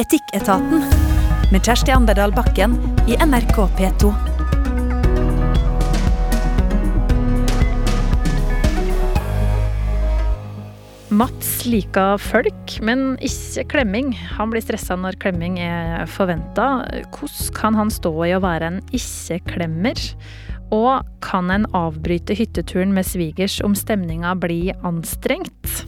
Etikketaten med Kjersti Anderdal Bakken i NRK P2. Mats liker folk, men ikke klemming. Han blir stressa når klemming er forventa. Hvordan kan han stå i å være en ikke-klemmer? Og kan en avbryte hytteturen med svigers om stemninga blir anstrengt?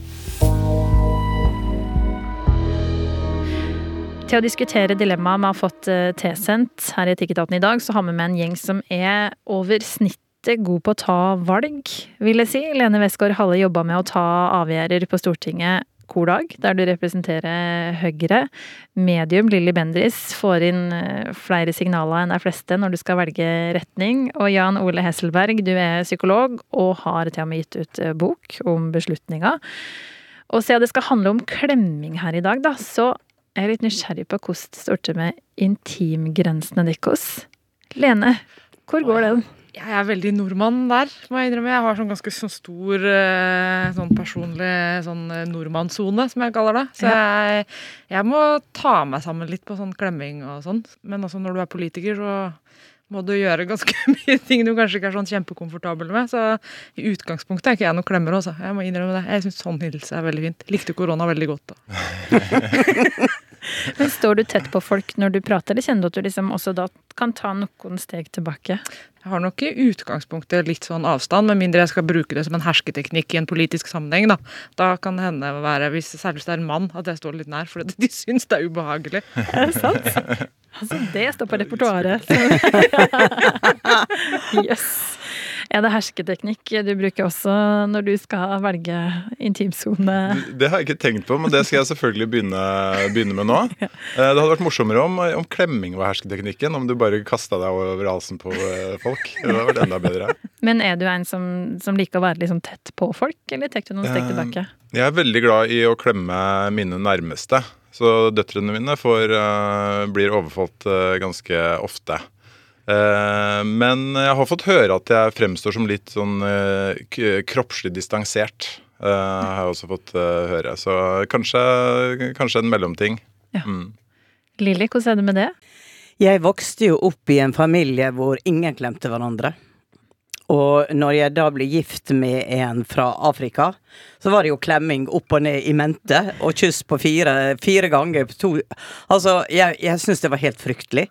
Til å diskutere dilemmaet vi har fått eh, tilsendt her i Etikketaten i dag, så har vi med en gjeng som er over snittet god på å ta valg, vil jeg si. Lene Westgård Halle jobba med å ta avgjørelser på Stortinget hver der du representerer Høyre. Medium Lilly Bendris får inn eh, flere signaler enn de fleste når du skal velge retning. Og Jan Ole Hesselberg, du er psykolog og har til og med gitt ut eh, bok om beslutninger. Og siden det skal handle om klemming her i dag, da, så er litt nysgjerrig på hvordan det står til med intimgrensene deres. Lene, hvor går den? Jeg er veldig nordmann der, må jeg innrømme. Jeg har sånn ganske sånn stor eh, sånn personlig sånn eh, nordmannssone, som jeg kaller det. Så jeg, jeg må ta meg sammen litt på sånn klemming og sånn. Men også når du er politiker, så må du gjøre ganske mye ting du kanskje ikke er sånn kjempekomfortabel med. Så i utgangspunktet er ikke jeg noen klemmer, også. Jeg må innrømme det. Jeg syns sånn hilse er veldig fint. Likte korona veldig godt, da. Men Står du tett på folk når du prater, eller kjenner du at du liksom også da kan ta noen steg tilbake? Jeg har nok i utgangspunktet litt sånn avstand, med mindre jeg skal bruke det som en hersketeknikk i en politisk sammenheng. Da, da kan det hende være, hvis særlig hvis det er en mann, at jeg står litt nær, for de syns det er ubehagelig. Er det sant? Altså, det står på repertoaret. Jøss. yes. Er det hersketeknikk du bruker også når du skal velge intimsone? Det har jeg ikke tenkt på, men det skal jeg selvfølgelig begynne, begynne med nå. Ja. Det hadde vært morsommere om, om, klemming var hersketeknikken. Om du bare kasta deg over halsen på eh, folk. Det hadde vært enda bedre. Men er du en som, som liker å være liksom tett på folk, eller tar du noen steg tilbake? Jeg er veldig glad i å klemme mine nærmeste. Så døtrene mine får, blir overfalt ganske ofte. Uh, men jeg har fått høre at jeg fremstår som litt sånn kroppslig distansert. har jeg også fått høre. Så kanskje, kanskje en mellomting. Ja. Mm. Lilly, hvordan er det med det? Jeg vokste jo opp i en familie hvor ingen klemte hverandre. Og når jeg da ble gift med en fra Afrika, så var det jo klemming opp og ned i mente, og kyss på fire, fire ganger. To. Altså, jeg, jeg syns det var helt fryktelig.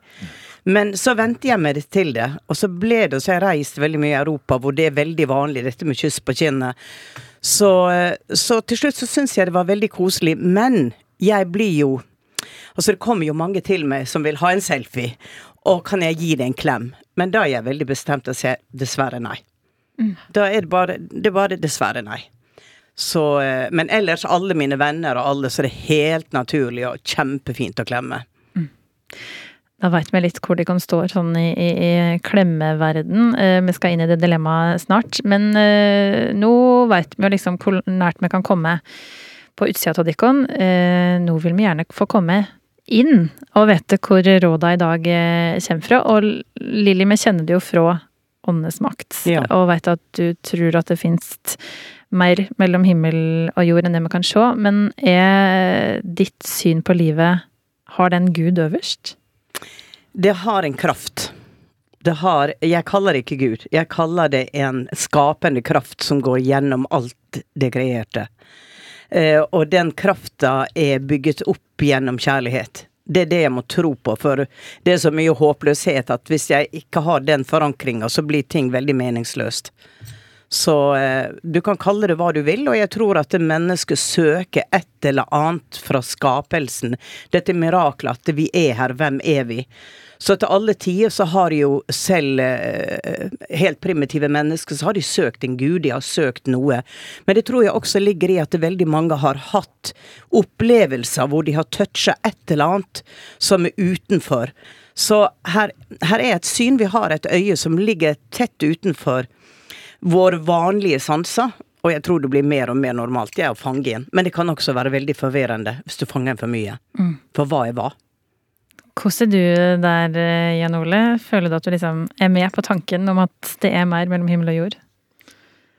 Men så vente jeg meg til det, og så ble det så jeg reist veldig mye i Europa hvor det er veldig vanlig, dette med kyss på kinnet. Så, så til slutt så syns jeg det var veldig koselig, men jeg blir jo Altså, det kommer jo mange til meg som vil ha en selfie, og kan jeg gi deg en klem? Men da er jeg veldig bestemt og sier dessverre nei. Mm. Da er det bare, det er bare dessverre nei. Så, eh, men ellers, alle mine venner og alle, så er det helt naturlig og kjempefint å klemme. Mm. Da veit vi litt hvor de kan stå sånn i, i, i klemmeverden. Eh, vi skal inn i det dilemmaet snart. Men eh, nå veit vi jo liksom hvor nært vi kan komme på utsida av dere. Eh, nå vil vi gjerne få komme inn og vite hvor råda i dag eh, kommer fra. Og Lilly, vi kjenner det jo fra Åndenes makt, ja. og veit at du tror at det fins mer mellom himmel og jord enn det vi kan se. Men er ditt syn på livet Har den Gud øverst? Det har en kraft. Det har Jeg kaller det ikke Gud. Jeg kaller det en skapende kraft som går gjennom alt det kreerte. Eh, og den krafta er bygget opp gjennom kjærlighet. Det er det jeg må tro på, for det er så mye håpløshet at hvis jeg ikke har den forankringa, så blir ting veldig meningsløst. Så eh, du kan kalle det hva du vil, og jeg tror at mennesket søker et eller annet fra skapelsen. Dette miraklet at vi er her, hvem er vi? Så til alle tider så har jo selv eh, helt primitive mennesker så har de søkt en gud, de har søkt noe. Men det tror jeg også ligger i at veldig mange har hatt opplevelser hvor de har toucha et eller annet som er utenfor. Så her, her er et syn. Vi har et øye som ligger tett utenfor våre vanlige sanser. Og jeg tror det blir mer og mer normalt det er å fange inn. Men det kan også være veldig forvirrende hvis du fanger en for mye. Mm. For hva er hva? Hvordan er du der, eh, Jan Ole? Føler du at du liksom er med på tanken om at det er mer mellom himmel og jord?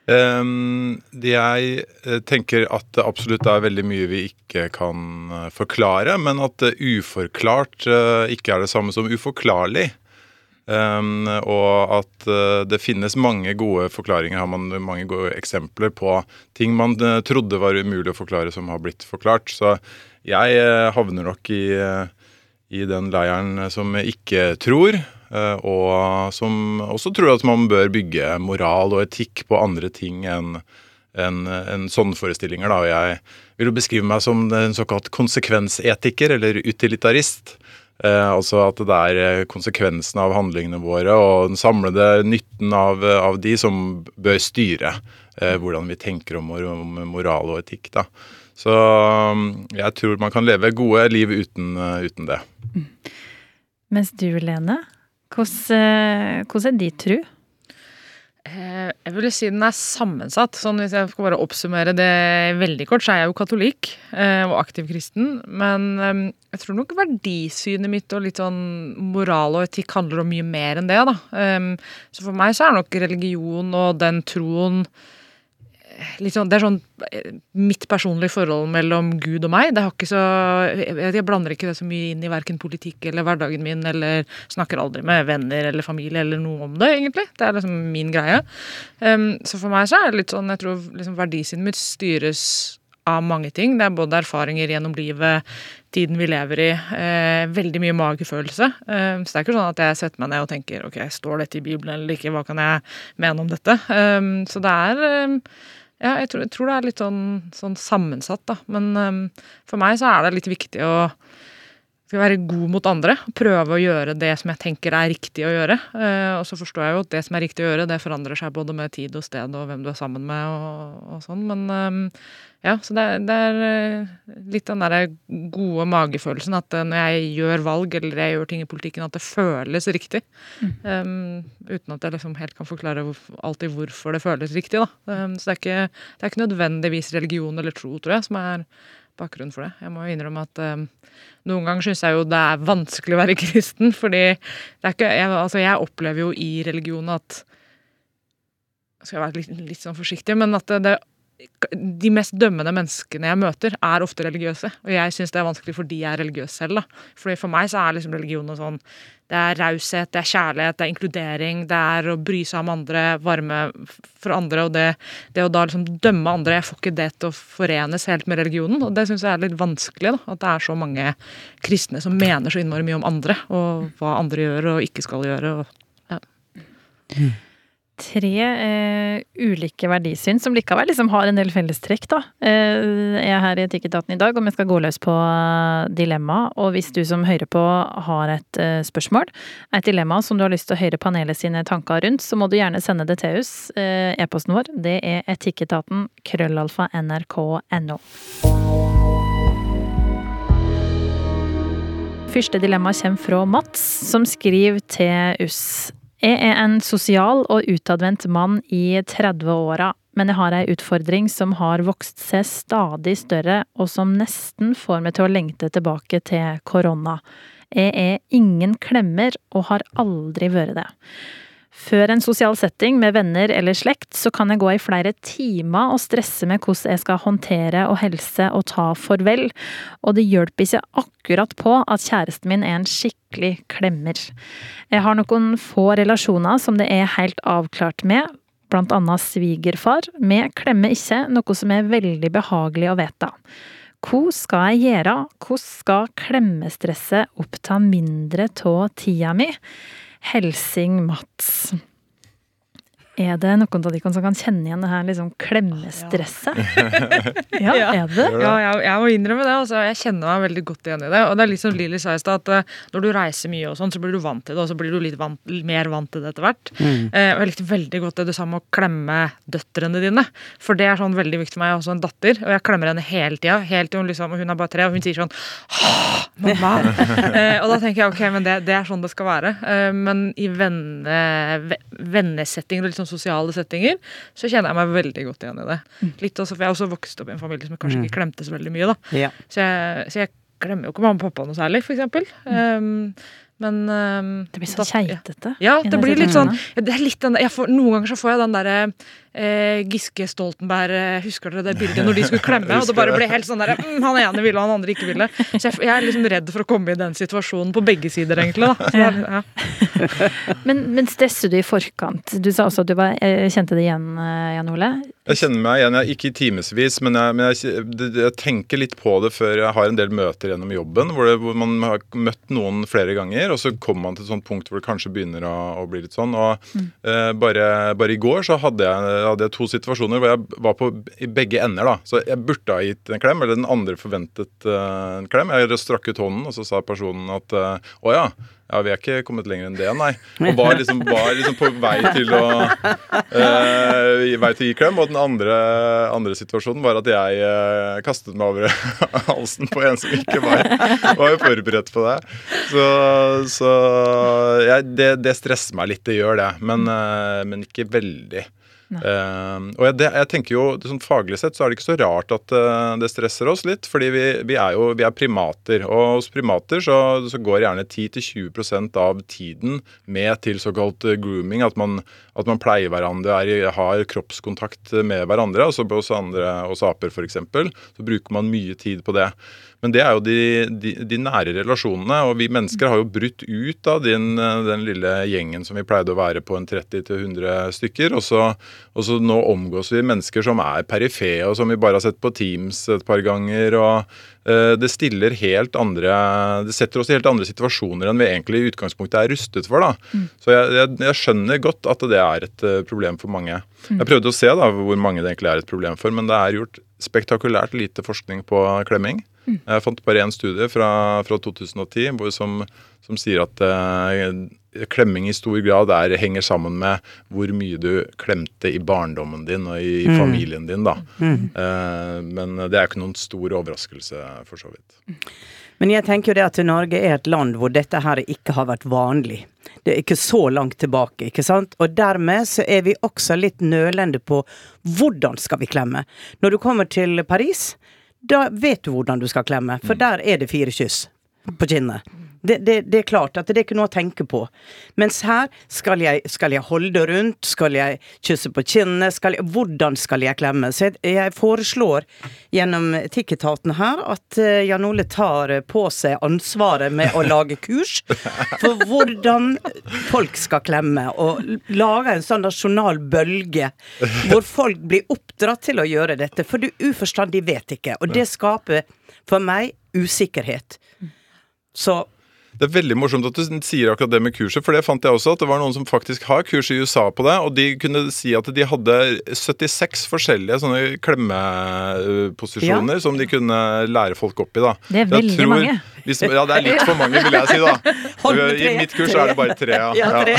Um, jeg eh, tenker at det absolutt er veldig mye vi ikke kan eh, forklare, men at uforklart uh, ikke er det samme som uforklarlig. Um, og at uh, det finnes mange gode forklaringer, har man mange gode eksempler på ting man uh, trodde var umulig å forklare, som har blitt forklart. Så jeg havner nok i, i den leiren som ikke tror. Og som også tror at man bør bygge moral og etikk på andre ting enn en, en sånne forestillinger. Da. Jeg vil jo beskrive meg som en såkalt konsekvensetiker, eller utilitarist. Eh, altså at det er eh, konsekvensene av handlingene våre og den samlede nytten av, av de som bør styre eh, hvordan vi tenker om, om, moral og etikk. Da. Så mm, jeg tror man kan leve gode liv uten, uten det. Mm. Mens du, Lene, hvordan, hvordan er din tro? Eh, jeg vil si den er sammensatt. sånn Hvis jeg skal bare oppsummere det veldig kort, så er jeg jo katolikk eh, og aktiv kristen. Men eh, jeg tror nok verdisynet mitt og litt sånn moral og etikk handler om mye mer enn det. da. Så for meg så er nok religion og den troen sånn, Det er sånn eh, mitt personlige forhold mellom Gud og meg. Det har ikke så, jeg, jeg blander ikke det så mye inn i verken politikk eller hverdagen min, eller snakker aldri med venner eller familie eller noe om det, egentlig. Det er liksom min greie. Um, så for meg så er det litt sånn, jeg tror liksom verdisynet mitt styres av mange ting. Det er både erfaringer gjennom livet, tiden vi lever i, eh, veldig mye magefølelse. Eh, så det er ikke sånn at jeg setter meg ned og tenker ok, står dette i Bibelen eller ikke, hva kan jeg mene om dette? Eh, så det er ja, jeg tror, jeg tror, det er litt sånn, sånn sammensatt, da. Men um, for meg så er det litt viktig å være god mot andre. Prøve å gjøre det som jeg tenker er riktig å gjøre. Uh, og så forstår jeg jo at det som er riktig å gjøre, det forandrer seg både med tid og sted og hvem du er sammen med og, og sånn. Men um, ja, så det, det er eh, litt den derre gode magefølelsen at eh, når jeg gjør valg eller jeg gjør ting i politikken, at det føles riktig. Mm. Um, uten at jeg liksom helt kan forklare alltid hvorfor det føles riktig. da. Um, så det er, ikke, det er, ikke, nødvendigvis religion eller tro, tror jeg, som er bakgrunnen for det. Jeg må jo innrømme at um, noen ganger syns jeg jo det er vanskelig å være kristen, fordi det er ikke jeg, Altså, jeg opplever jo i religionen at skal jeg være litt, litt sånn forsiktig, men at det, det de mest dømmende menneskene jeg møter, er ofte religiøse. Og jeg syns det er vanskelig fordi jeg er religiøs selv. da. Fordi For meg så er liksom religion noe sånn Det er raushet, det er kjærlighet, det er inkludering, det er å bry seg om andre, varme for andre. Og det, det å da liksom dømme andre Jeg får ikke det til å forenes helt med religionen. Og det syns jeg er litt vanskelig. da, At det er så mange kristne som mener så innmari mye om andre, og hva andre gjør og ikke skal gjøre. og ja. Mm tre eh, ulike verdisyn som likevel liksom har en del fellestrekk, da. Eh, jeg er her i Etikketaten i dag, og vi skal gå løs på uh, dilemma. Og hvis du som hører på har et eh, spørsmål, et dilemma som du har lyst til å høre panelet sine tanker rundt, så må du gjerne sende det til oss. Uh, E-posten vår, det er etikketaten krøllalfa nrk.no. Første dilemma kommer fra Mats, som skriver til oss. Jeg er en sosial og utadvendt mann i 30-åra, men jeg har ei utfordring som har vokst seg stadig større, og som nesten får meg til å lengte tilbake til korona. Jeg er ingen klemmer, og har aldri vært det. Før en sosial setting med venner eller slekt, så kan jeg gå i flere timer og stresse med hvordan jeg skal håndtere og helse og ta farvel, og det hjelper ikke akkurat på at kjæresten min er en skikkelig klemmer. Jeg har noen få relasjoner som det er helt avklart med, blant annet svigerfar. Vi klemmer ikke, noe som er veldig behagelig å vite. Hva skal jeg gjøre, hvordan skal klemmestresset oppta mindre av tida mi? Helsing Mats. Er det noen av de som kan kjenne igjen det her liksom klemmestresset? Ja, ja er det? Ja, jeg, jeg, må innrømme det. Altså, jeg kjenner meg veldig godt igjen i det. Og det er litt som Lilly sa i stad, at uh, når du reiser mye, og sånn, så blir du vant til det, og så blir du litt vant, mer vant til det etter hvert. Mm. Uh, og jeg likte veldig godt det du sa med å klemme døtrene dine. For det er sånn veldig viktig for meg. Jeg har også en datter, og jeg klemmer henne hele tida. Helt til hun liksom, hun er bare tre, og hun sier sånn mamma. uh, og da tenker jeg ok, men det, det er sånn det skal være. men i venne, vennesetting, litt sånn sånn sosiale settinger, så kjenner jeg meg veldig godt igjen i det. Mm. Litt også, for Jeg har også vokst opp i en familie som kanskje ikke mm. klemte så veldig mye. da. Ja. Så, jeg, så, jeg, klemmer jo ikke mamma og pappa noe særlig, f.eks. Um, Men um, Det blir så keitete. Ja, i det blir litt sånn ja, det er litt den, jeg får, Noen ganger så får jeg den derre eh, Giske Stoltenberg eh, Husker dere det bildet når de skulle klemme? Og det bare ble helt sånn der, mm, Han ene ville, han andre ikke ville. Så jeg, jeg er liksom redd for å komme i den situasjonen på begge sider, egentlig. da er, ja. Men, men stresser du i forkant? Du sa også at du var, eh, kjente det igjen, eh, Jan Ole. Jeg kjenner meg igjen, jeg, ikke i timevis, men, jeg, men jeg, jeg tenker litt på det før jeg har en del møter gjennom jobben, hvor, det, hvor man har møtt noen flere ganger, og så kommer man til et sånt punkt hvor det kanskje begynner å, å bli litt sånn. Og eh, bare, bare i går så hadde jeg, hadde jeg to situasjoner hvor jeg var på i begge ender. da. Så jeg burde ha gitt en klem, eller den andre forventet uh, en klem. Jeg strakk ut hånden, og så sa personen at eh, å ja. Ja, Vi er ikke kommet lenger enn det, nei. Og var liksom, var liksom på vei til å eh, vei til gi klem. Og den andre, andre situasjonen var at jeg eh, kastet meg over halsen på en som ikke var, var forberedt på det. Så, så ja, det, det stresser meg litt, det gjør det. Men, eh, men ikke veldig. Eh, og jeg, det, jeg tenker jo, sånn Faglig sett så er det ikke så rart at uh, det stresser oss litt. fordi vi, vi er jo vi er primater. Og hos primater så, så går gjerne 10-20% av tiden med til såkalt eh, grooming. At man, at man pleier hverandre, er, har kroppskontakt med hverandre. Altså hos, andre, hos aper f.eks. Så bruker man mye tid på det. Men det er jo de, de, de nære relasjonene. Og vi mennesker har jo brutt ut av den, den lille gjengen som vi pleide å være på en 30-100 stykker. Og så, og så nå omgås vi mennesker som er perifere, og som vi bare har sett på Teams et par ganger. og det stiller helt andre Det setter oss i helt andre situasjoner enn vi egentlig i utgangspunktet er rustet for. da. Så jeg, jeg, jeg skjønner godt at det er et eh, problem for mange. Jeg prøvde å se da hvor mange det egentlig er et problem for, men det er gjort spektakulært lite forskning på klemming. Jeg fant bare én studie fra, fra 2010 hvor, som, som sier at eh, klemming i stor grad er, henger sammen med hvor mye du klemte i barndommen din og i familien din. da. Eh, men det er ikke noen stor overraskelse, for så vidt. Men jeg tenker jo det at Norge er et land hvor dette her ikke har vært vanlig. Det er ikke så langt tilbake, ikke sant? Og dermed så er vi også litt nølende på hvordan skal vi klemme. Når du kommer til Paris, da vet du hvordan du skal klemme, for der er det fire kyss på kinnet. Det, det, det er klart at det er ikke noe å tenke på. Mens her skal jeg, skal jeg holde rundt, skal jeg kysse på kinnet, skal jeg, hvordan skal jeg klemme? Så jeg, jeg foreslår gjennom Etikketaten her at eh, Jan Ole tar på seg ansvaret med å lage kurs for hvordan folk skal klemme, og lage en sånn nasjonal bølge hvor folk blir oppdratt til å gjøre dette, for du uforstandig vet ikke, og det skaper for meg usikkerhet. Så Det er veldig morsomt at du sier akkurat det med kurset, for det fant jeg også. At det var noen som faktisk har kurs i USA på det, og de kunne si at de hadde 76 forskjellige sånne klemmeposisjoner som de kunne lære folk opp i. da. Det er veldig tror, mange. Hvis, ja, det er litt for mange, vil jeg si, da. I mitt kurs er det bare tre. Ja. Ja, tre.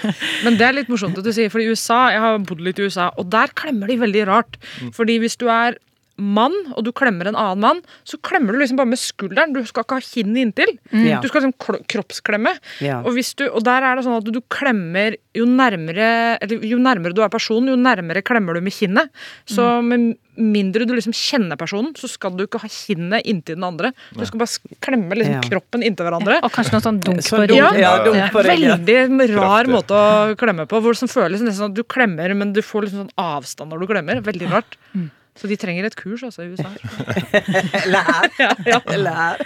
Men det er litt morsomt at du sier, for i USA, jeg har bodd litt i USA, og der klemmer de veldig rart. Fordi hvis du er mann, og du klemmer en annen mann, så klemmer du liksom bare med skulderen. Du skal ikke ha kinnet inntil. Ja. Du skal liksom kroppsklemme. Ja. Og, hvis du, og der er det sånn at du klemmer jo nærmere, eller jo nærmere du er personen, jo nærmere klemmer du med kinnet. Så med mindre du liksom kjenner personen, så skal du ikke ha kinnet inntil den andre. Du skal bare klemme liksom Ja. kroppen inntil hverandre. Og kanskje noe sånn dunk på ryggen. ja, ja. Veldig rar måte å klemme på. Hvor som føles nesten sånn at du klemmer, men du får liksom sånn avstand når du klemmer. Veldig rart. Så de trenger et kurs altså i USA. lær. Ja, ja. Lær.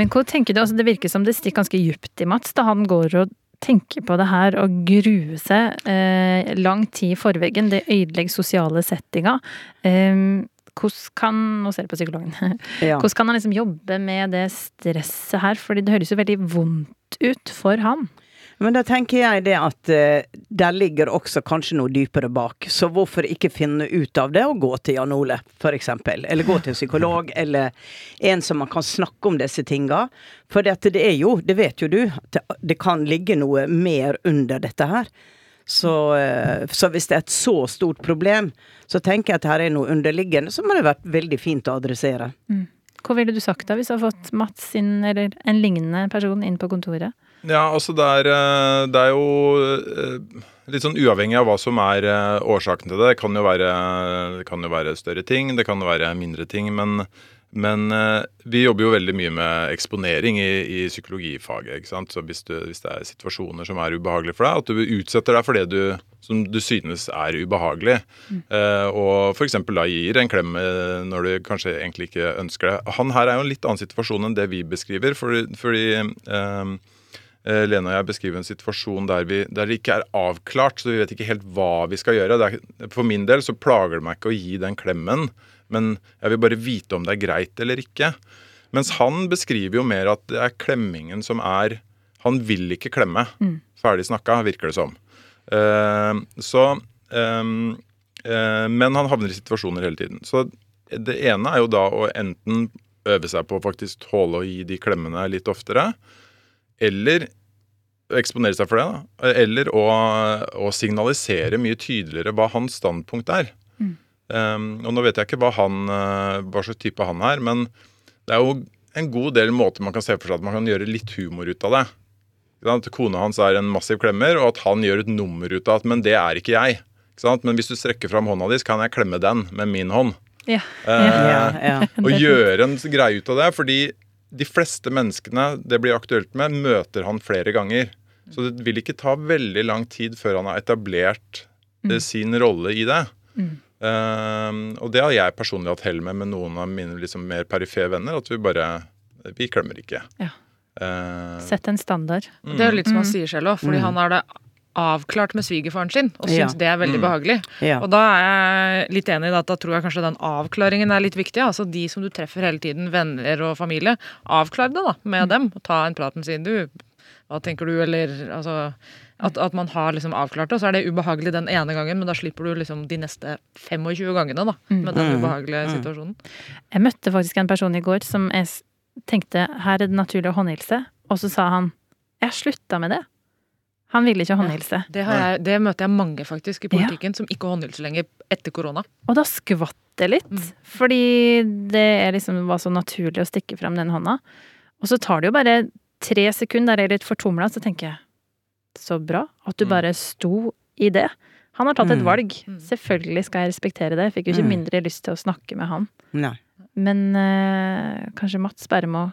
Men hva tenker du, altså det virker som det stikker ganske djupt i Mats da han går og tenker på det her og gruer seg eh, lang tid i forveggen. Det ødelegger sosiale settinga. Eh, hvordan kan Nå ser jeg på psykologen. Ja. Hvordan kan han liksom jobbe med det stresset her? Fordi det høres jo veldig vondt ut for han. Men da tenker jeg det at uh, der ligger også kanskje noe dypere bak. Så hvorfor ikke finne ut av det og gå til Jan Ole, eksempel. Eller gå til en psykolog, eller en som man kan snakke om disse tinga. For det, det er jo, det vet jo du, at det, kan ligge noe mer under dette her. Så, eh, så hvis det er et så stort problem, så tenker jeg at her er noe underliggende som hadde vært veldig fint å adressere. Hva ville du sagt da hvis du hadde fått Mats inn, eller en lignende person inn på kontoret? Ja, altså det er, eh, det er jo eh, litt sånn uavhengig av hva som er eh, årsaken til det. Det kan jo være, kan jo være større ting, det kan være mindre ting. Men Men vi jobber jo veldig mye med eksponering i, i psykologifaget. ikke sant? Så hvis, du, hvis, det er situasjoner som er ubehagelige for deg, at du utsetter deg for det du, som du synes er ubehagelig, mm. eh, og f.eks. da gir en klem når du kanskje egentlig ikke ønsker det. Han her er jo en litt annen situasjon enn det vi beskriver, fordi, fordi eh, Lene og jeg beskriver en situasjon der, vi, der, det ikke er avklart, så vi vet ikke helt hva vi skal gjøre. Er, for min del så plager det meg ikke å gi den klemmen men jeg vil bare vite om det er greit eller ikke. Mens han beskriver jo mer at det er klemmingen som er Han vil ikke klemme. Mm. Ferdig snakka, virker det som. Uh, så um, uh, Men han havner i situasjoner hele tiden. Så det ene er jo da å enten øve seg på å faktisk tåle å gi de klemmene litt oftere, eller eksponere seg for det, da. Eller å, å signalisere mye tydeligere hva hans standpunkt er. Um, og nå vet jeg ikke hva, han, uh, hva slags type han er, men det er jo en god del måter man kan se for seg at man kan gjøre litt humor ut av det. At kona hans er en massiv klemmer, og at han gjør et nummer ut av at 'men det er ikke jeg'. Ikke men hvis du strekker fram hånda di, så kan jeg klemme den med min hånd. Ja. Uh, ja, ja. Og gjøre en greie ut av det. Fordi de fleste menneskene det blir aktuelt med, møter han flere ganger. Så det vil ikke ta veldig lang tid før han har etablert mm. sin rolle i det. Mm. Uh, og det har jeg personlig hatt hell med med noen av mine liksom, mer perifere venner. At vi bare Vi klemmer ikke. Ja. Uh, Sett en standard. Mm. Det er jo litt som han sier selv òg, fordi mm. han har det avklart med svigerfaren sin og syns ja. det er veldig mm. behagelig. Ja. Og da er jeg litt enig i det at da tror jeg kanskje den avklaringen er litt viktig. Altså de som du treffer hele tiden, venner og familie, avklar det da med mm. dem. og Ta en prat med sin du, hva tenker du, eller altså at, at, man har liksom avklart det, og så er det ubehagelig den ene gangen, men da slipper du liksom de neste 25 gangene da, mm. med den mm. ubehagelige mm. situasjonen. Jeg møtte faktisk en person i går som jeg tenkte her er det naturlig å håndhilse, og så sa han jeg slutta med det. Han ville ikke håndhilse. Ja, det, jeg, det, møter jeg mange faktisk i politikken ja. som ikke håndhilser lenger etter korona. Og da skvatt det litt, mm. fordi det liksom var så naturlig å stikke frem den hånda. Og så tar det jo bare tre sekunder, der jeg er litt fortumla, så tenker jeg så bra at du mm. bare sto i det. Han har tatt et mm. valg. Mm. Selvfølgelig skal jeg respektere det. Jeg fikk jo ikke mindre lyst til å snakke med han. Nei. Men øh, kanskje Mats bare må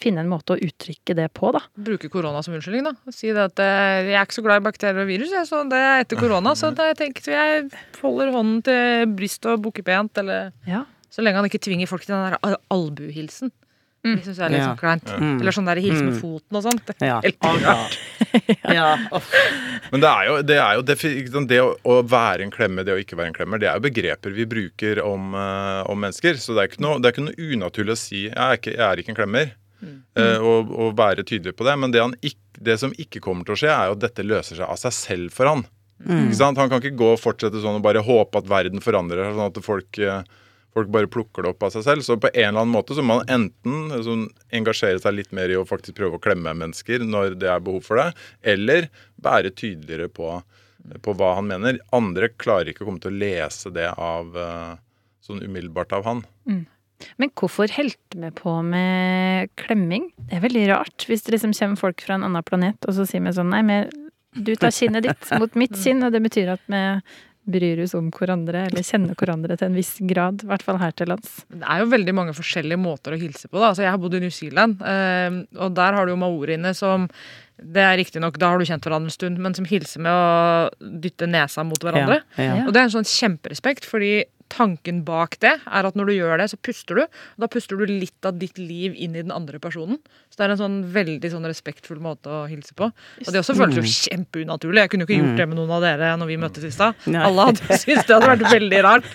finne en måte å uttrykke det på, da. Bruke korona som unnskyldning, da. Si det at øh, jeg er ikke så glad i bakterier og virus, jeg, så det er etter korona. Så da jeg tenker jeg holder hånden til brystet og bukker pent, eller ja. Så lenge han ikke tvinger folk til den der albuhilsen. Mm. Det syns jeg er litt sånn kleint. Mm. Eller sånn der hilse med mm. foten og sånt. Ja. Helt rart. ja. Men det er jo, det, er jo det, det å, være en klemmer, det å ikke være en klemmer, det er jo begreper vi bruker om, uh, om mennesker. Så det er, ikke noe, det er ikke noe unaturlig å si jeg er ikke, jeg er ikke en klemmer. Mm. Uh, og, og, være tydelig på det. Men det, ikke, det, som ikke kommer til å skje, er jo at dette løser seg av seg selv for han. Mm. Han kan ikke gå og fortsette sånn og bare håpe at verden forandrer seg, sånn at folk uh, folk bare plukker det opp av seg selv. Så på en eller annen måte så må man enten sånn, engasjere seg litt mer i å faktisk prøve å klemme mennesker når det er behov for det, eller være tydeligere på, på hva han mener. Andre klarer ikke å komme til å lese det av eh, sånn umiddelbart av han. Mm. Men hvorfor holdt vi på med klemming? Det er veldig rart. Hvis det liksom kommer folk fra en annen planet, og så sier vi sånn Nei, men du tar kinnet ditt mot mitt kinn, og det betyr at vi bryr oss om hverandre, eller kjenner hverandre til en viss grad. I hvert fall her til lands. Det er jo veldig mange forskjellige måter å hilse på. da. Altså, jeg har bodd i New Zealand, eh, og der har du jo maoriene som det er riktignok, da har du kjent hverandre en stund, men som hilser med å dytte nesa mot hverandre. Ja, ja. Og det er en sånn kjemperespekt, fordi tanken bak det er at når du gjør det, så puster du. Og da puster du litt av ditt liv inn i den andre personen. Så det er en sånn veldig sånn respektfull måte å hilse på. Og det også føles jo kjempeunaturlig. Jeg kunne jo ikke gjort mm. det med noen av dere når vi møttes i stad. Alle hadde syntes det hadde vært veldig rart.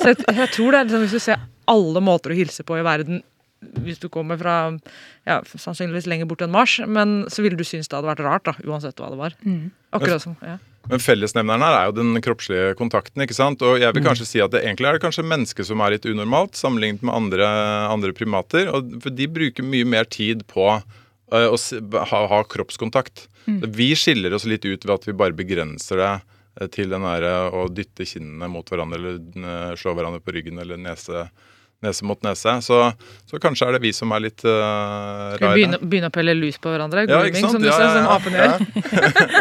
Så jeg, jeg tror det er liksom, hvis du ser alle måter å hilse på i verden hvis du kommer fra ja, sannsynligvis lenger bort enn Mars, men så ville du synes det hadde vært rart, da, uansett hva det var. Mm. Akkurat som, ja. Men fellesnevneren her er jo den kroppslige kontakten. ikke sant? Og jeg vil mm. kanskje si at det egentlig er det kanskje mennesket som er litt unormalt, sammenlignet med andre, andre primater. Og for de bruker mye mer tid på uh, å ha, ha kroppskontakt. Mm. Vi skiller oss litt ut ved at vi bare begrenser det uh, til den der, uh, å dytte kinnene mot hverandre eller slå hverandre på ryggen eller nese, nese mot nese. Så, så kanskje er det vi som er litt uh, Skal vi begynne, begynne å pelle lus på hverandre? Ja, Grooming, ikke sant? som du Ja, ser, ja, som apen gjør.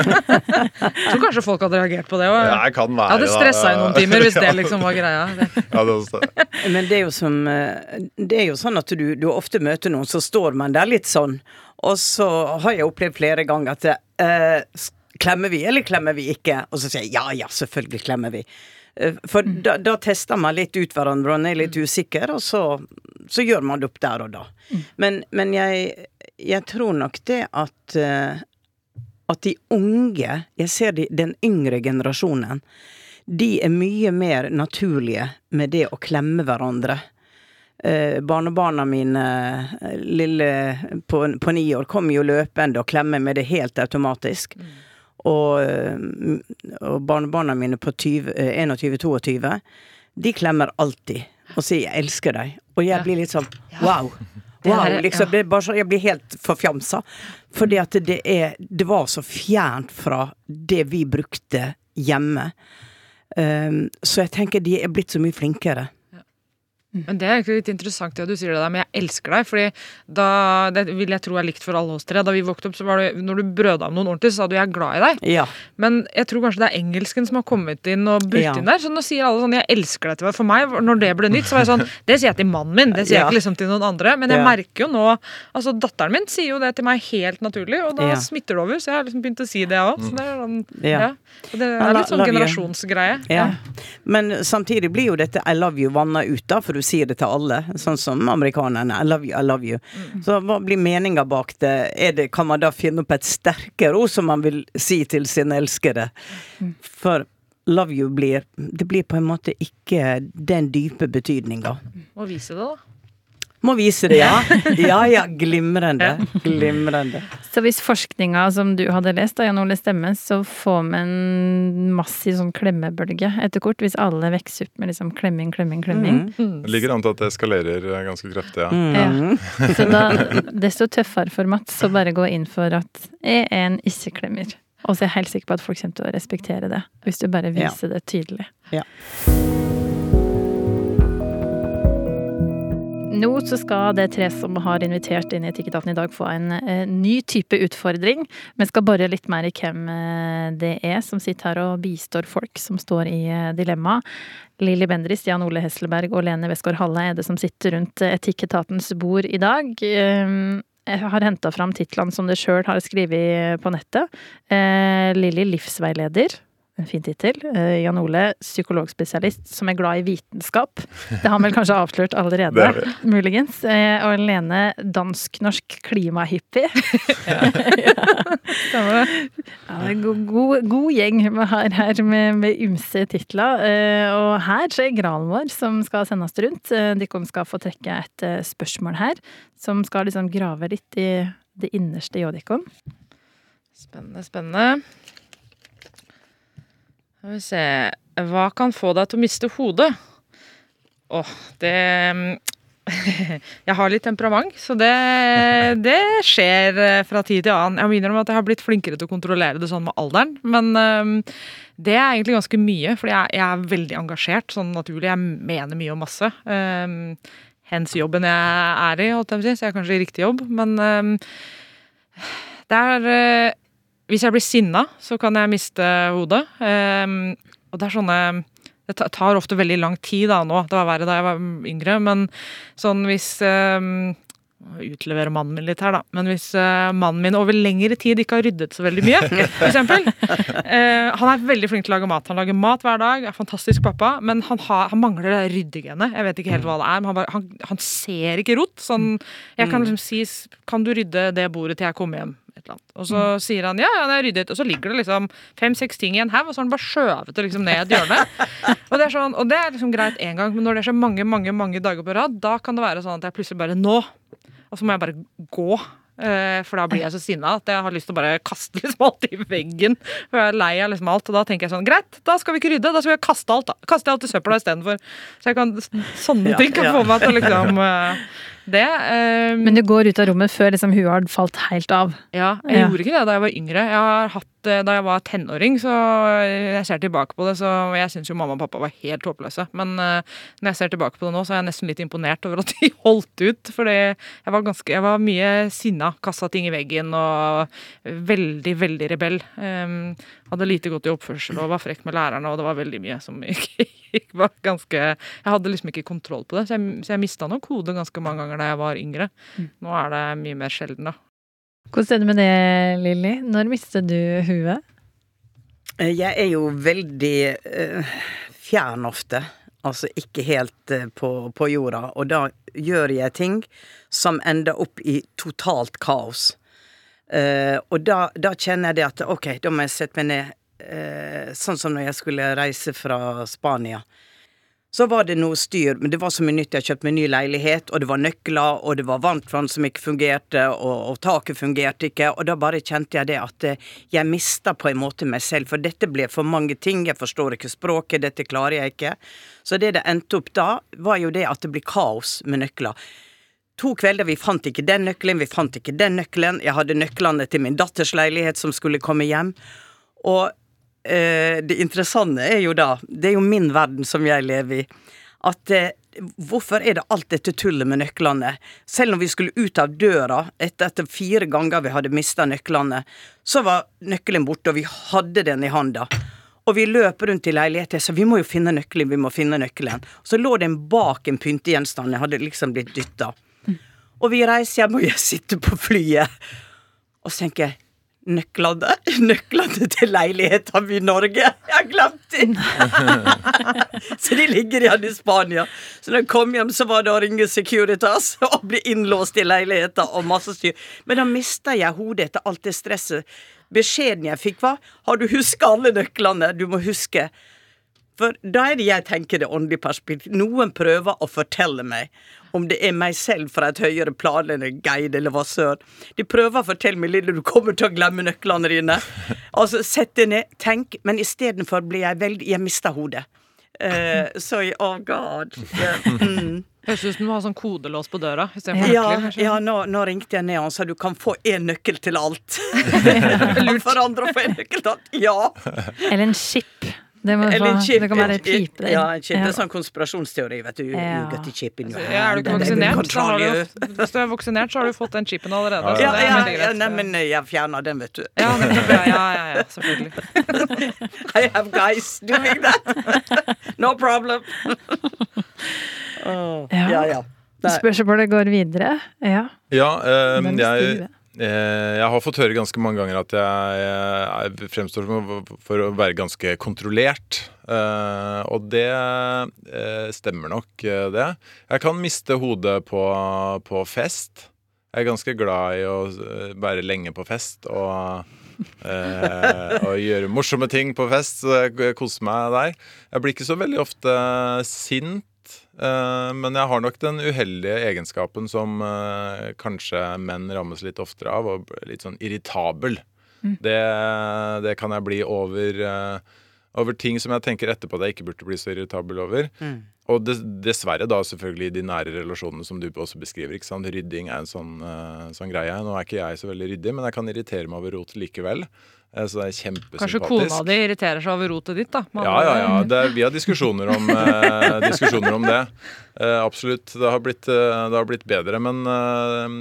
Tror kanskje folk hadde reagert på det òg. Jeg Jeg hadde stressa i noen timer hvis det liksom var greia. Det. Ja, det også. Men det er jo som eh, Det er jo sånn at du, du ofte møter noen, så står man der litt sånn. Og så har jeg opplevd flere ganger at uh, Klemmer vi, eller klemmer vi ikke? Og så sier jeg ja, ja, selvfølgelig klemmer vi. Eh, For da, da tester man litt ut hverandre, og man er litt usikker, og så, så gjør man det opp der og da. Men, men jeg, jeg tror nok det at eh, at de unge, jeg ser de, den yngre generasjonen, de er mye mer naturlige med det å klemme hverandre. Eh, barnebarna mine, eh, lille på, på ni år, kom jo løpende og klemmer med det helt automatisk. Og, eh, og barnebarna mine på 20, eh, 21-22, de klemmer alltid og sier 'jeg elsker deg'. Og jeg blir litt sånn wow. Wow, liksom. så, jeg blir helt forfjamsa. Fordi at det er Det var så fjernt fra det vi brukte hjemme. Um, så jeg tenker de er blitt så mye flinkere. Men det er egentlig litt interessant det du sier det der, men jeg elsker deg. fordi da, Det vil jeg tro er likt for alle oss tre. Da vi vokste opp, så var det når du brøda om noen ordentlig, så sa du 'jeg er glad i deg'. Ja. Men jeg tror kanskje det er engelsken som har kommet inn og brutt Ja. inn der. Så nå sier alle sånn 'jeg elsker deg' til meg. For meg, når det ble nytt, så var jeg sånn Det sier jeg til mannen min, det sier jeg ikke liksom til noen andre. Men jeg Ja. merker jo nå Altså datteren min sier jo det til meg helt naturlig, og da Ja. smitter det over. Så jeg har liksom begynt å si det òg. Så det sånn Ja. ja. Det er litt sånn love you. generasjonsgreie. ja. Men samtidig blir jo dette 'I love you' vanna ut, da, for du sier det til alle. Sånn som amerikanerne. 'I love you, I love you'. Så hva blir meninga bak det? Det? Kan man da finne opp et sterkere ord som man vil si til sine elskede? For 'love you' blir Det blir på en måte ikke den dype betydninga. Må vise det, da. Må vise det, ja. Ja ja, glimrende. Glimrende. Så hvis forskninga som du hadde lest, da, Jan Ole stemmer, så får vi en massiv sånn klemmebølge etter kort. Hvis alle vokser opp med liksom klemming, klemming, klemming. Mm. Det ligger an til at det eskalerer eh, ganske kraftig, ja. Mm. Så da, desto tøffere for Mats å bare gå inn for at jeg er en ikke-klemmer. Og så er jeg helt sikker på at folk kommer til å respektere det, hvis du bare Ja. viser det tydelig. Ja. Nå så skal det tre som har invitert inn i Etikketaten i dag, få en eh, ny type utfordring. Vi skal bore litt mer i hvem eh, det er som sitter her og bistår folk som står i eh, dilemma. Lilly Bendriss, Jan Ole Hesselberg og Lene Westgård Halle er det som sitter rundt eh, Etikketatens bord i dag. Eh, jeg har henta fram titlene som dere sjøl har skrevet på nettet. Eh, Lilly livsveileder. En fin tittel. Eh, Jan Ole, psykologspesialist som er glad i vitenskap. Det har han vel kanskje avslørt allerede, muligens. Eh, og Lene, dansk-norsk klimahippie. ja. ja. Ja, det er god, god, god gjeng vi har her med, med ymse titler. Eh, og her så er gralen vår som skal sendes rundt. Dere skal få trekke et spørsmål her, som skal liksom grave litt i det innerste i dere. Spennende, spennende. Skal vi se Hva kan få deg til å miste hodet? Åh, det Jeg har litt temperament, så det, det skjer eh, fra tid til annen. Jeg må innrømme at jeg har blitt flinkere til å kontrollere det sånn med alderen. Men um, det er egentlig ganske mye, for jeg, jeg er veldig engasjert sånn naturlig. Jeg mener mye og masse. Um, hens jobben jeg er i, holdt jeg på å si, så jeg er kanskje i riktig jobb. Men um, det er øh, Hvis jeg blir sinna, så kan jeg miste hodet. Um, og det er sånne Det tar ofte veldig lang tid da nå. Det var verre da jeg var yngre, men sånn hvis um, Utlevere mannen min litt her, da. Men hvis uh, mannen min over lengre tid ikke har ryddet så veldig mye, for eksempel. Eh, han er veldig flink til å lage mat. Han lager mat hver dag, er fantastisk pappa, men han, har, han mangler det ryddegenet. Jeg vet ikke helt hva det er, men han, bare, han, han ser ikke rot. Sånn, jeg kan liksom si Kan du rydde det bordet til jeg kommer hjem? Et eller annet. Og så sier han ja, ja, det er ryddet. Og så ligger det liksom fem-seks ting i en haug, og så har han bare skjøvet det liksom ned i et hjørne. Og det er sånn, og det er liksom greit én gang, men når det skjer mange mange, mange dager på rad, da kan det være sånn at jeg plutselig bare Nå! Og så må jeg bare gå. eh, For da blir jeg så sinna at jeg har lyst til å bare kaste liksom alt i veggen. For jeg er lei av liksom alt. Og da tenker jeg sånn Greit, da skal vi ikke rydde. Da skal vi kaste alt da. Kaste alt i søpla istedenfor. Så jeg kan, sånne ting kan få meg til å liksom eh, det. Um, Men du går ut av rommet før liksom huet har falt helt av. Ja, jeg Ja. gjorde ikke det da jeg var yngre. Jeg har hatt da jeg var tenåring, så jeg ser tilbake på det, så jeg syns jo mamma og pappa var helt håpløse. Men eh, når jeg ser tilbake på det nå, så er jeg nesten litt imponert over at de holdt ut. Fordi jeg var, ganske, jeg var mye sinna, kasta ting i veggen og veldig, veldig rebell. Um, hadde lite godt i oppførsel og var frekk med lærerne, og det var veldig mye som gikk var ganske Jeg hadde liksom ikke kontroll på det, så jeg, så jeg mista nok hodet ganske mange ganger da jeg var yngre. Nå er det mye mer sjelden, da. Hvordan er det med det, Lilly? Når mister du huet? Eh, Jeg er jo veldig eh, fjern ofte. Altså ikke helt eh, på, på jorda. Og da gjør jeg ting som ender opp i totalt kaos. Og da, da kjenner jeg det at ok, da må jeg sette meg ned. sånn som når jeg skulle reise fra Spania. Så var det noe styr, men det var så mye nytt. Jeg kjøpte meg ny leilighet, og det var nøkler, og det var varmtvann som ikke fungerte, og, og taket fungerte ikke. Og da bare kjente jeg det at eh, jeg mista på en måte meg selv, for dette ble for mange ting. Jeg forstår ikke språket, dette klarer jeg ikke. Så det det endte opp da, var jo det at det blir kaos med nøkler. To kvelder, vi fant ikke den nøkkelen, vi fant ikke den nøkkelen. Jeg hadde nøklene til min datters leilighet som skulle komme hjem. Og det interessante er jo da, det er jo min verden som jeg lever i, at eh, hvorfor er det alt dette tullet med nøklene? Selv om vi skulle ut av døra, etter, etter fire ganger vi hadde mista nøklene, så var nøkkelen borte, og vi hadde den i handa. Og vi løp rundt i leiligheten, så vi må jo finne nøkkelen, vi må finne nøkkelen. Så lå den bak en pyntegjenstand, jeg hadde liksom blitt dytta. Og vi reiser hjem, og jeg sitter på flyet. Og så tenker jeg Nøklene Nøklene til leiligheten min i Norge! Jeg har glemt dem! så de ligger igjen i Spania. Så når jeg kom hjem, så var det å ringe Securitas og bli innlåst i leiligheten og masse styr. Men da mista jeg hodet etter alt det stresset. Beskjeden jeg fikk, var Har du huska alle nøklene? Du må huske. For da er det jeg tenker det åndelige perspektiv. Noen prøver å fortelle meg om det er meg selv fra et høyere plan enn en guide eller hva søren. De prøver å fortelle meg lille, du kommer til å glemme nøklene dine. Altså, sett deg ned, tenk. Men istedenfor blir jeg veldig Jeg mister hodet. Uh, så oh god. Ja, mm. Høres ut som du har sånn kodelås på døra Ja, ja nå, nå ringte jeg ned og sa du kan få én nøkkel til alt. For andre å få en nøkkel til alt. Ja. Eller en chip. Det, må Eller en det kan være pipe. Ja, en chip. Det er sånn konspirasjonsteori, vet du. Ja. You got the chip in your Ja, er du ikke vaksinert, så har du, hvis du er vaksinert, så har du fått den chipen allerede. Ja, ja, ja, nei, men jeg fjerna den, vet du. ja, men, ja, ja, ja, ja, selvfølgelig. I have guys doing that. No problem. oh, Ja. ja, ja. Nei. Spørsmålet går videre. Ja. Ja, um, Hvem jeg, jeg har fått høre ganske mange ganger at jeg, fremstår for å være ganske kontrollert. Eh, og det eh, stemmer nok, eh, det. Jeg kan miste hodet på, på fest. Jeg er ganske glad i å eh, være lenge på fest og eh, og gjøre morsomme ting på fest, så jeg koser meg der. Jeg blir ikke så veldig ofte sint, eh, men jeg har nok den uheldige egenskapen som eh, kanskje menn rammes litt oftere av, og litt sånn irritabel. Det, det kan jeg bli over, eh, over ting som jeg tenker etterpå at jeg ikke burde bli så irritabel over. Og des, dessverre da selvfølgelig de nære relasjonene som du også beskriver. ikke sant? Rydding er en sånn, eh, sånn greie. Nå er ikke jeg så veldig ryddig, men jeg kan irritere meg over rot likevel. Eh, så det er kjempesympatisk. Kanskje kona di irriterer seg over rotet ditt, da. Ja, ja, ja. Det er, vi har diskusjoner om, eh, diskusjoner om det. Eh, absolutt. Det har, blitt, eh, det har blitt bedre, men eh,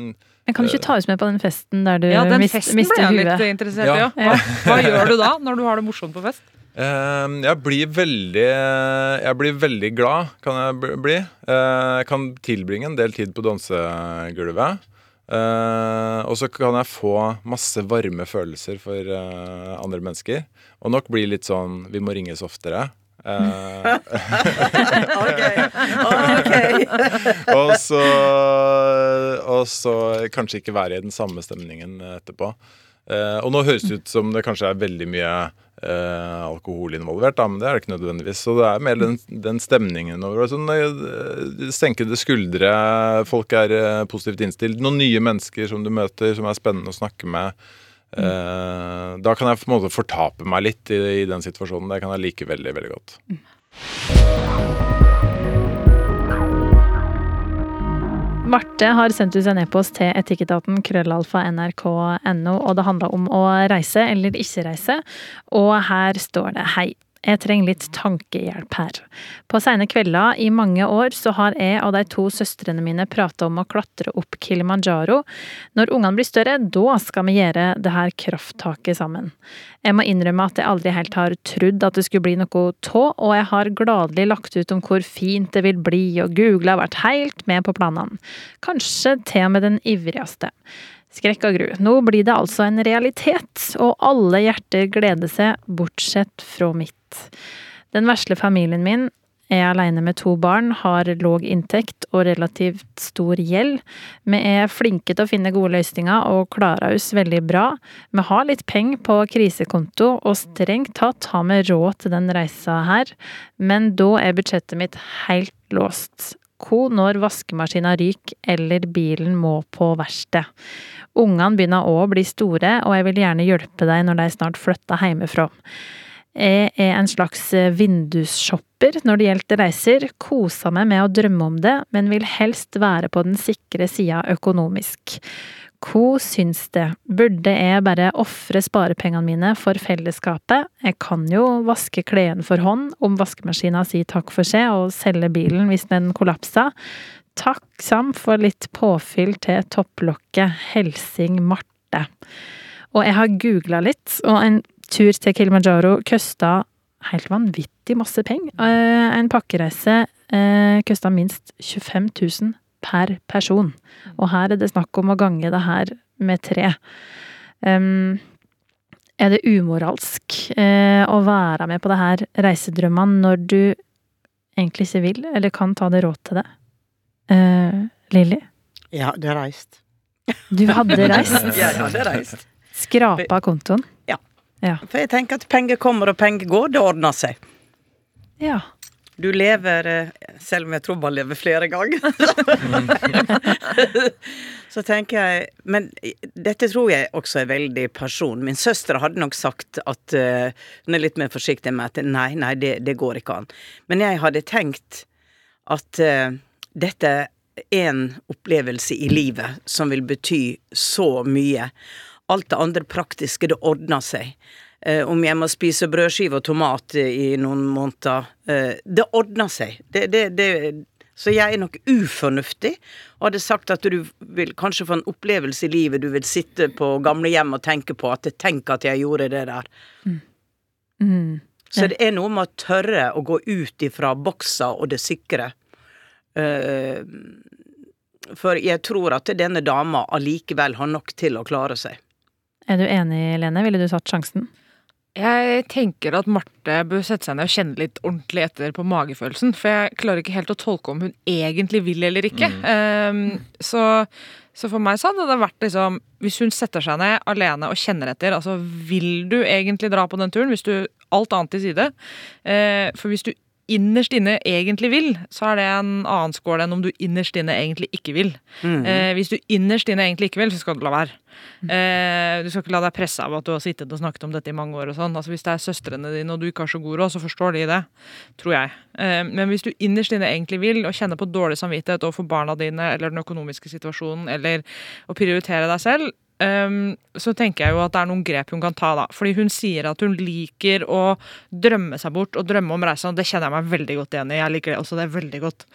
Men kan du ikke ta oss med på den festen der du Ja, den mis, festen mister jeg litt huet? interessert i. Ja. Ja. Hva, hva gjør du da, når du har det morsomt på fest? Eh, jeg blir veldig Jeg blir veldig glad, kan jeg bli. Eh, jeg kan tilbringe en del tid på dansegulvet. Eh, og så kan jeg få masse varme følelser for uh, andre mennesker. Og nok blir litt sånn Vi må ringes oftere. Uh, Ok. okay. og så Og så kanskje ikke være i den samme stemningen etterpå. Og nå høres det ut som det kanskje er veldig mye eh, alkohol involvert, da, men det er det ikke nødvendigvis. Så det er mer den, den stemningen over sånn, Senkede skuldre, folk er eh, positivt innstilt. Noen nye mennesker som du møter, som er spennende å snakke med. Eh, da kan jeg på en måte fortape meg litt i, i den situasjonen. Det kan jeg like veldig, veldig godt. Marte har sendt ut en e-post til etikketaten krøllalfa nrk.no, og det handla om å reise eller ikke reise. Og her står det hei. Jeg trenger litt tankehjelp her. På sene kvelder i mange år så har jeg og de to søstrene mine prata om å klatre opp Kilimanjaro. Når ungene blir større, da skal vi gjøre det her krafttaket sammen. Jeg må innrømme at jeg aldri helt har trodd at det skulle bli noe tå, og jeg har gladelig lagt ut om hvor fint det vil bli, og Google har vært helt med på planene. Kanskje til og med den ivrigste. Skrekk og gru. Nå blir det altså en realitet, og alle hjerter gleder seg, bortsett fra mitt. Den vesle familien min er alene med to barn, har låg inntekt og relativt stor gjeld. Vi er flinke til å finne gode løsninger og klarer oss veldig bra. Vi har litt penger på krisekonto, og strengt tatt har vi råd til den reisa her, men da er budsjettet mitt helt låst. Hvor når vaskemaskina ryker eller bilen må på verksted? Ungene begynner òg å bli store, og jeg vil gjerne hjelpe deg når de snart flytter hjemmefra. Jeg er en slags vindusshopper når det gjelder reiser, koser meg med å drømme om det, men vil helst være på den sikre sida økonomisk. Hva syns det, burde jeg bare ofre sparepengene mine for fellesskapet? Jeg kan jo vaske klærne for hånd om vaskemaskina sier takk for seg, og selge bilen hvis den kollapser. Takksam for litt påfyll til topplokket. Helsing Marte. Og jeg har googla litt, og en tur til Kilimanjaro kosta helt vanvittig masse penger. En pakkereise kosta minst 25 000 per person. Og her er det snakk om å gange det her med tre. Um, er det umoralsk eh, å være med på det her reisedrømmene når du egentlig ikke vil, eller kan ta det råd til det? Eh, Lilly? Jeg hadde reist. Du hadde reist? Jeg hadde reist. Skrapa kontoen? Ja. Ja. For jeg tenker at penger kommer og penger går, det ordner seg. Ja. Du lever Selv om jeg tror man lever flere ganger. så tenker jeg Men dette tror jeg også er veldig person. Min søster hadde nok sagt at uh, Hun er litt mer forsiktig med at nei, nei, det, det går ikke an. Men jeg hadde tenkt at uh, dette er en opplevelse i livet som vil bety så mye. Alt det andre praktiske, det ordner seg. Eh, om jeg må spise brødskive og tomat i noen måneder. Eh, det ordner seg. Det, det, det, så jeg er nok ufornuftig og hadde sagt at du vil kanskje få en opplevelse i livet. Du vil sitte på gamlehjem og tenke på at 'tenk at jeg gjorde det der'. Mm. Mm. Så det er noe med å tørre å gå ut ifra boksa og det sikre. Uh, for jeg tror at denne dama allikevel har nok til å klare seg. Er du enig, Lene? Ville du tatt sjansen? Jeg tenker at Marte bør sette seg ned og kjenne litt ordentlig etter på magefølelsen. For jeg klarer ikke helt å tolke om hun egentlig vil eller ikke. Mm. Um, så, så, for meg så hadde det vært liksom Hvis hun setter seg ned alene og kjenner etter, altså vil du egentlig dra på den turen? Hvis du alt annet til side. Uh, for hvis du innerst inne egentlig vil, så er det en annen skål enn om du innerst inne egentlig ikke vil. Mm. Eh, hvis du innerst inne egentlig ikke vil, så skal du la være. Eh, du skal ikke la deg presse av at du har sittet og snakket om dette i mange år. og sånn. Altså Hvis det er søstrene dine og du ikke har så god råd, så forstår de det. Tror jeg. Eh, men hvis du innerst inne egentlig vil, og kjenner på dårlig samvittighet overfor barna dine eller den økonomiske situasjonen, eller å prioritere deg selv, Um, så tenker jeg jo at det er noen grep hun kan ta, da. Fordi hun sier at hun liker å drømme seg bort og drømme om reisen, og det kjenner jeg meg veldig godt igjen i. Jeg liker det også det er veldig godt.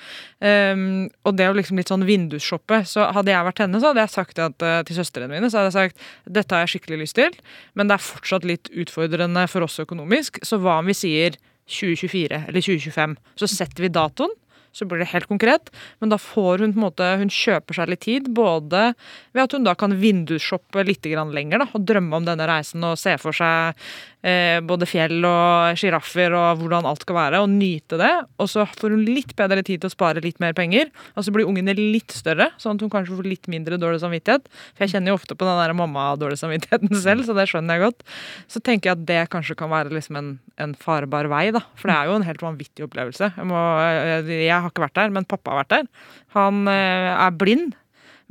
Um, og det jo liksom litt sånn vindusshoppe. Så hadde jeg vært henne, så hadde jeg sagt at, uh, til søstrene mine så hadde jeg sagt dette har jeg skikkelig lyst til, men det er fortsatt litt utfordrende for oss økonomisk, så hva om vi sier 2024 eller 2025? Så setter vi datoen så blir det helt konkret. Men da får hun på en måte, hun kjøper seg litt tid, både ved at hun da kan vindusshoppe litt lenger da, og drømme om denne reisen og se for seg eh, både fjell og sjiraffer og hvordan alt skal være, og nyte det. Og så får hun litt bedre tid til å spare litt mer penger, og så blir ungene litt større, sånn at hun kanskje får litt mindre dårlig samvittighet. For jeg kjenner jo ofte på den der mamma-dårlig samvittigheten selv, så det skjønner jeg godt. Så tenker jeg at det kanskje kan være liksom en, en farbar vei, da. For det er jo en helt vanvittig opplevelse. Jeg, må, jeg, jeg har ikke vært der, men pappa har vært der. Han eh, er blind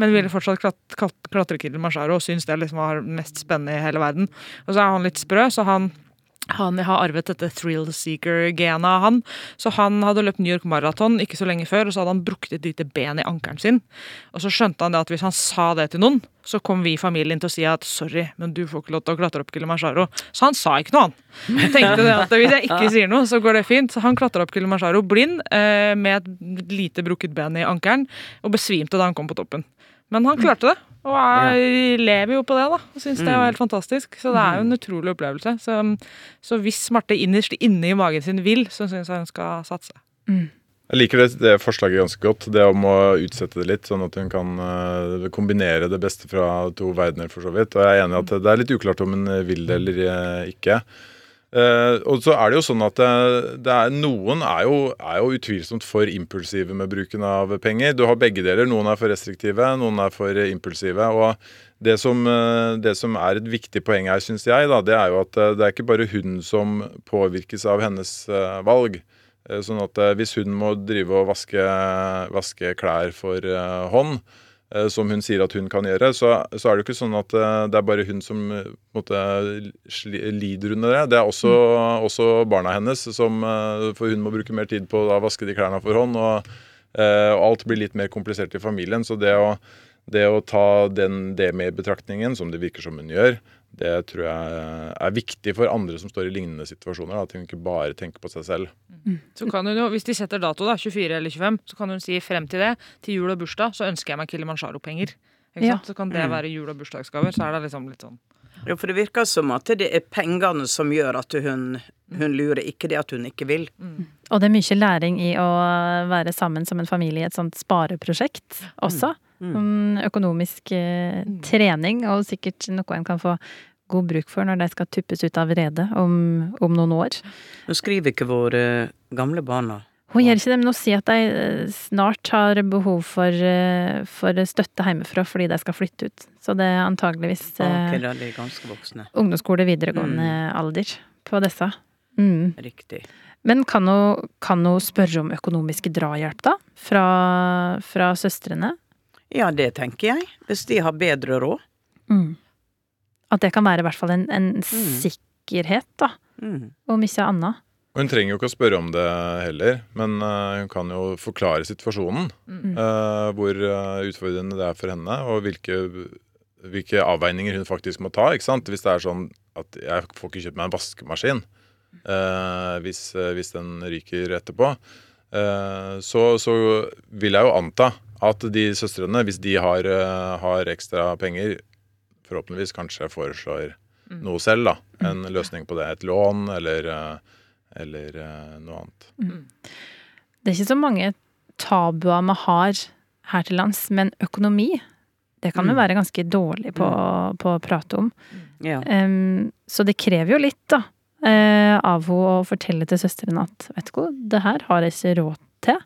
men ville fortsatt klatre Kilimanjaro og syns det liksom var mest spennende i hele verden. Og så er han litt sprø, så han han har arvet dette thrill seeker-genet av han. Så han hadde løpt New York Marathon ikke så lenge før, og så hadde han brukt et lite ben i ankelen sin. Og så skjønte han det at hvis han sa det til noen, så kom vi i familien til å si at sorry, men du får ikke lov til å klatre opp Kilimanjaro. Så han sa ikke noe, han. Han tenkte at hvis jeg ikke sier noe, så går det fint. Så han klatra opp Kilimanjaro blind eh, med et lite brukket ben i ankelen, og besvimte da han kom på toppen. Men han klarte det, og jeg lever jo på det, da. Og syns det var helt fantastisk. Så det er jo en utrolig opplevelse. Så, så hvis Marte innerst inne i magen sin vil, så syns jeg hun skal satse. Jeg liker det, det forslaget ganske godt. Det om å utsette det litt, sånn at hun kan eh, kombinere det beste fra to verdener, for så vidt. Og jeg er enig i at det er litt uklart om hun vil det eller eh, ikke. Eh, og så er det jo sånn at det, det er, noen er jo, er jo utvilsomt for impulsive med bruken av penger. Du har begge deler. Noen er for restriktive, noen er for impulsive. og det som, eh, det som er et viktig poeng her, syns jeg, da, det er jo at eh, det er ikke bare hun som påvirkes av hennes eh, valg. Eh, Sånn at eh, hvis hun må drive og vaske, vaske klær for eh, hånd, eh, som hun sier at hun kan gjøre, så, så er det jo ikke sånn at eh, det er bare hun som eh, måte, lider under det. Det er også, også barna hennes, som, eh, for hun må bruke mer tid på å vaske de klærne for hånd. Og, eh, og alt blir litt mer komplisert i familien. Så det å, det å ta den, det med i betraktningen, som det virker som hun gjør, det tror jeg er viktig for andre som står i lignende situasjoner. At hun ikke bare tenker på seg selv. Så kan hun jo, Hvis de setter dato, da, 24 eller 25, så kan hun si frem til det, til jul og bursdag, så ønsker jeg meg Kilimanjaro-penger. Ikke Ja. sant? Så kan det være jul- og bursdagsgaver. Så er det liksom litt sånn Ja, for det virker som at det er pengene som gjør at hun, hun lurer, ikke det at hun ikke vil. Og det er mye læring i å være sammen som en familie i et sånt spareprosjekt også. Mm, Økonomisk eh, trening, og sikkert noe en kan få god bruk for når de skal tuppes ut av redet om, om noen år. Nå skriver ikke våre gamle barna. Hun gjør ikke det, men hun sier at de eh, snart har behov for, eh, for støtte hjemmefra fordi de skal flytte ut. Så det er antageligvis okay, eh, er ganske voksne. ungdomsskole, videregående alder på disse. Mm. Riktig. Men kan hun, kan hun spørre om økonomisk drahjelp, da? Fra, fra søstrene? Ja, det tenker jeg. Hvis de har bedre råd. Mm. At det kan være i hvert fall en, en sikkerhet, da. Mm. Om ikke annet. Og Hun trenger jo ikke å spørre om det heller, men eh, hun kan jo forklare situasjonen. eh, hvor eh, utfordrende det er for henne, og hvilke, hvilke avveininger hun faktisk må ta. ikke sant? Hvis det er sånn at jeg får ikke kjøpt meg en vaskemaskin uh, hvis, hvis den ryker etterpå, uh, så, så vil jeg jo anta at de søstrene, hvis de har, eh, har ekstra penger, forhåpentligvis kanskje foreslår noe selv, da. En løsning på det. Et lån eller, eh, eller eh, noe annet. Det er ikke så mange tabuer vi har her til lands, men økonomi, det kan vi Mm. være ganske dårlig på, på å prate om. Ja. Um, så det krever jo litt, da, eh, av henne å fortelle til søstrene at vet du hva, det her har jeg ikke råd til.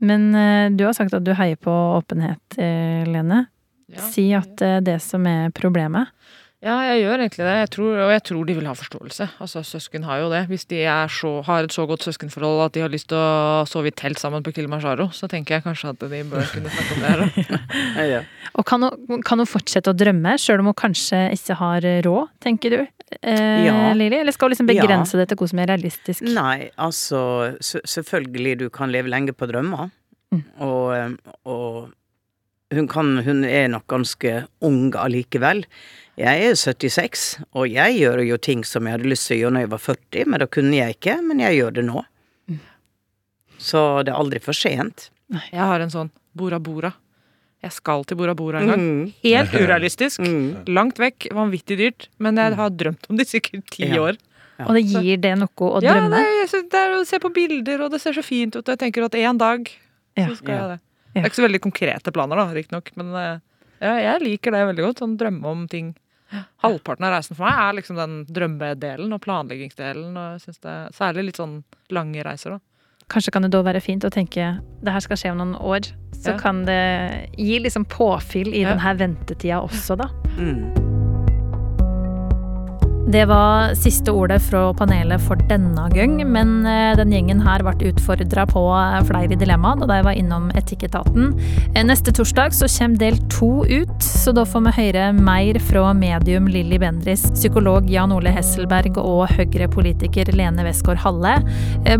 Men eh, du har sagt at du heier på åpenhet, eh, Lene. ja. Si at det er det som er problemet. Ja, jeg gjør egentlig det. Jeg tror, og jeg tror de vil ha forståelse. Altså, Søsken har jo det. Hvis de er så, har et så godt søskenforhold at de har lyst til å sove i telt sammen på Kilimanjaro, så tenker jeg kanskje at de bør kunne snakke om det her. òg. Ja, ja. Og kan hun, kan hun fortsette å drømme, sjøl om hun kanskje ikke har råd, tenker du? Eh, Ja. Lili? Eller skal du liksom Ja. begrense det til hva som er realistisk? Nei, altså Selvfølgelig, du kan leve lenge på drømmer. Mm. Og, eh, og hun, kan, hun er nok ganske ung allikevel. Jeg er 76, og jeg gjør jo ting som jeg hadde lyst til å gjøre når jeg var 40, men da kunne jeg ikke. Men jeg gjør det nå. Mm. Så det er aldri for sent. Jeg har en sånn Bora Bora. Jeg skal til Bora Bora en gang. Mm. Helt urealistisk. Mm. Langt vekk, vanvittig dyrt. Men jeg har drømt om det i sikkert ti Ja. år. Og det gir det noe å Ja, drømme? Ja, jeg synes det er å se på bilder, og det ser så fint ut. Og jeg tenker at en dag Ja. så skal Ja. jeg det. Det er ikke så veldig konkrete planer, da, riktignok. Men eh, ja, jeg liker det veldig godt. Sånn drømme om ting. Halvparten av reisen for meg er liksom den drømmedelen og planleggingsdelen. Og jeg synes det er Særlig litt sånn lange reiser, da. Kanskje kan det da være fint å tenke det her skal skje om noen år. Så Ja. kan det gi liksom påfyll i Ja. denne ventetida også, da. Mm. Det var siste ordet fra panelet for denne gang, men eh, den gjengen her ble utfordra på eh, flere dilemmaer da de var innom Etikketaten. Eh, neste torsdag så kommer del to ut, så da får vi høre mer fra medium Lilly Bendris, psykolog Jan Ole Hesselberg og Høyre-politiker Lene Westgård Halle.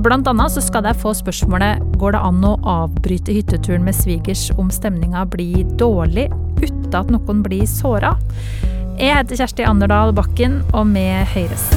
Blant annet så skal de få spørsmålet går det an å avbryte hytteturen med svigers om stemninga blir dårlig uten at noen blir såra. Jeg heter Kjersti Anderdal Bakken, og med høres.